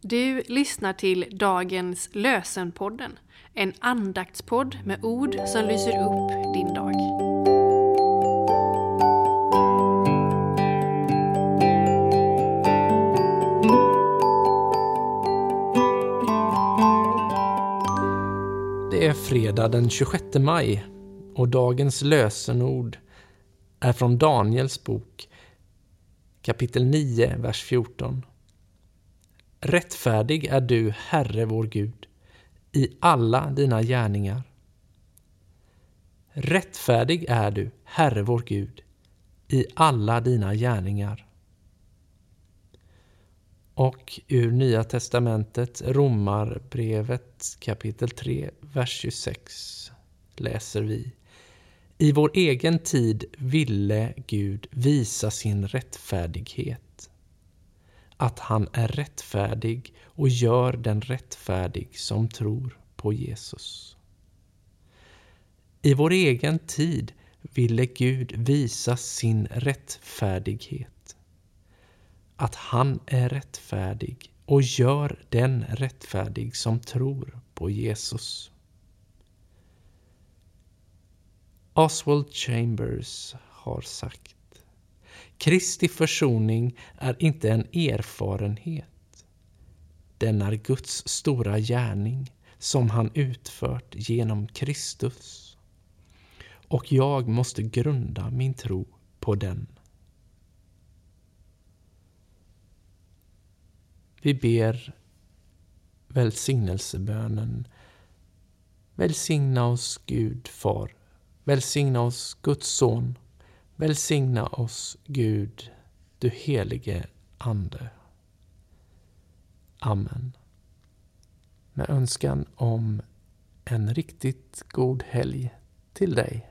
Du lyssnar till dagens Lösenpodden, en andaktspodd med ord som lyser upp din dag. Det är fredag den 26 maj och dagens lösenord är från Daniels bok kapitel 9, vers 14. Rättfärdig är du, Herre vår Gud, i alla dina gärningar. Rättfärdig är du, Herre vår Gud, i alla dina gärningar. Och ur Nya testamentet, Romarbrevet kapitel 3, vers 26 läser vi. I vår egen tid ville Gud visa sin rättfärdighet. Att han är rättfärdig och gör den rättfärdig som tror på Jesus. I vår egen tid ville Gud visa sin rättfärdighet. Att han är rättfärdig och gör den rättfärdig som tror på Jesus. Oswald Chambers har sagt Kristi försoning är inte en erfarenhet. Den är Guds stora gärning som han utfört genom Kristus. Och jag måste grunda min tro på den. Vi ber välsignelsebönen Välsigna oss Gud, Far Välsigna oss, Guds son. Välsigna oss, Gud, du helige Ande. Amen. Med önskan om en riktigt god helg till dig.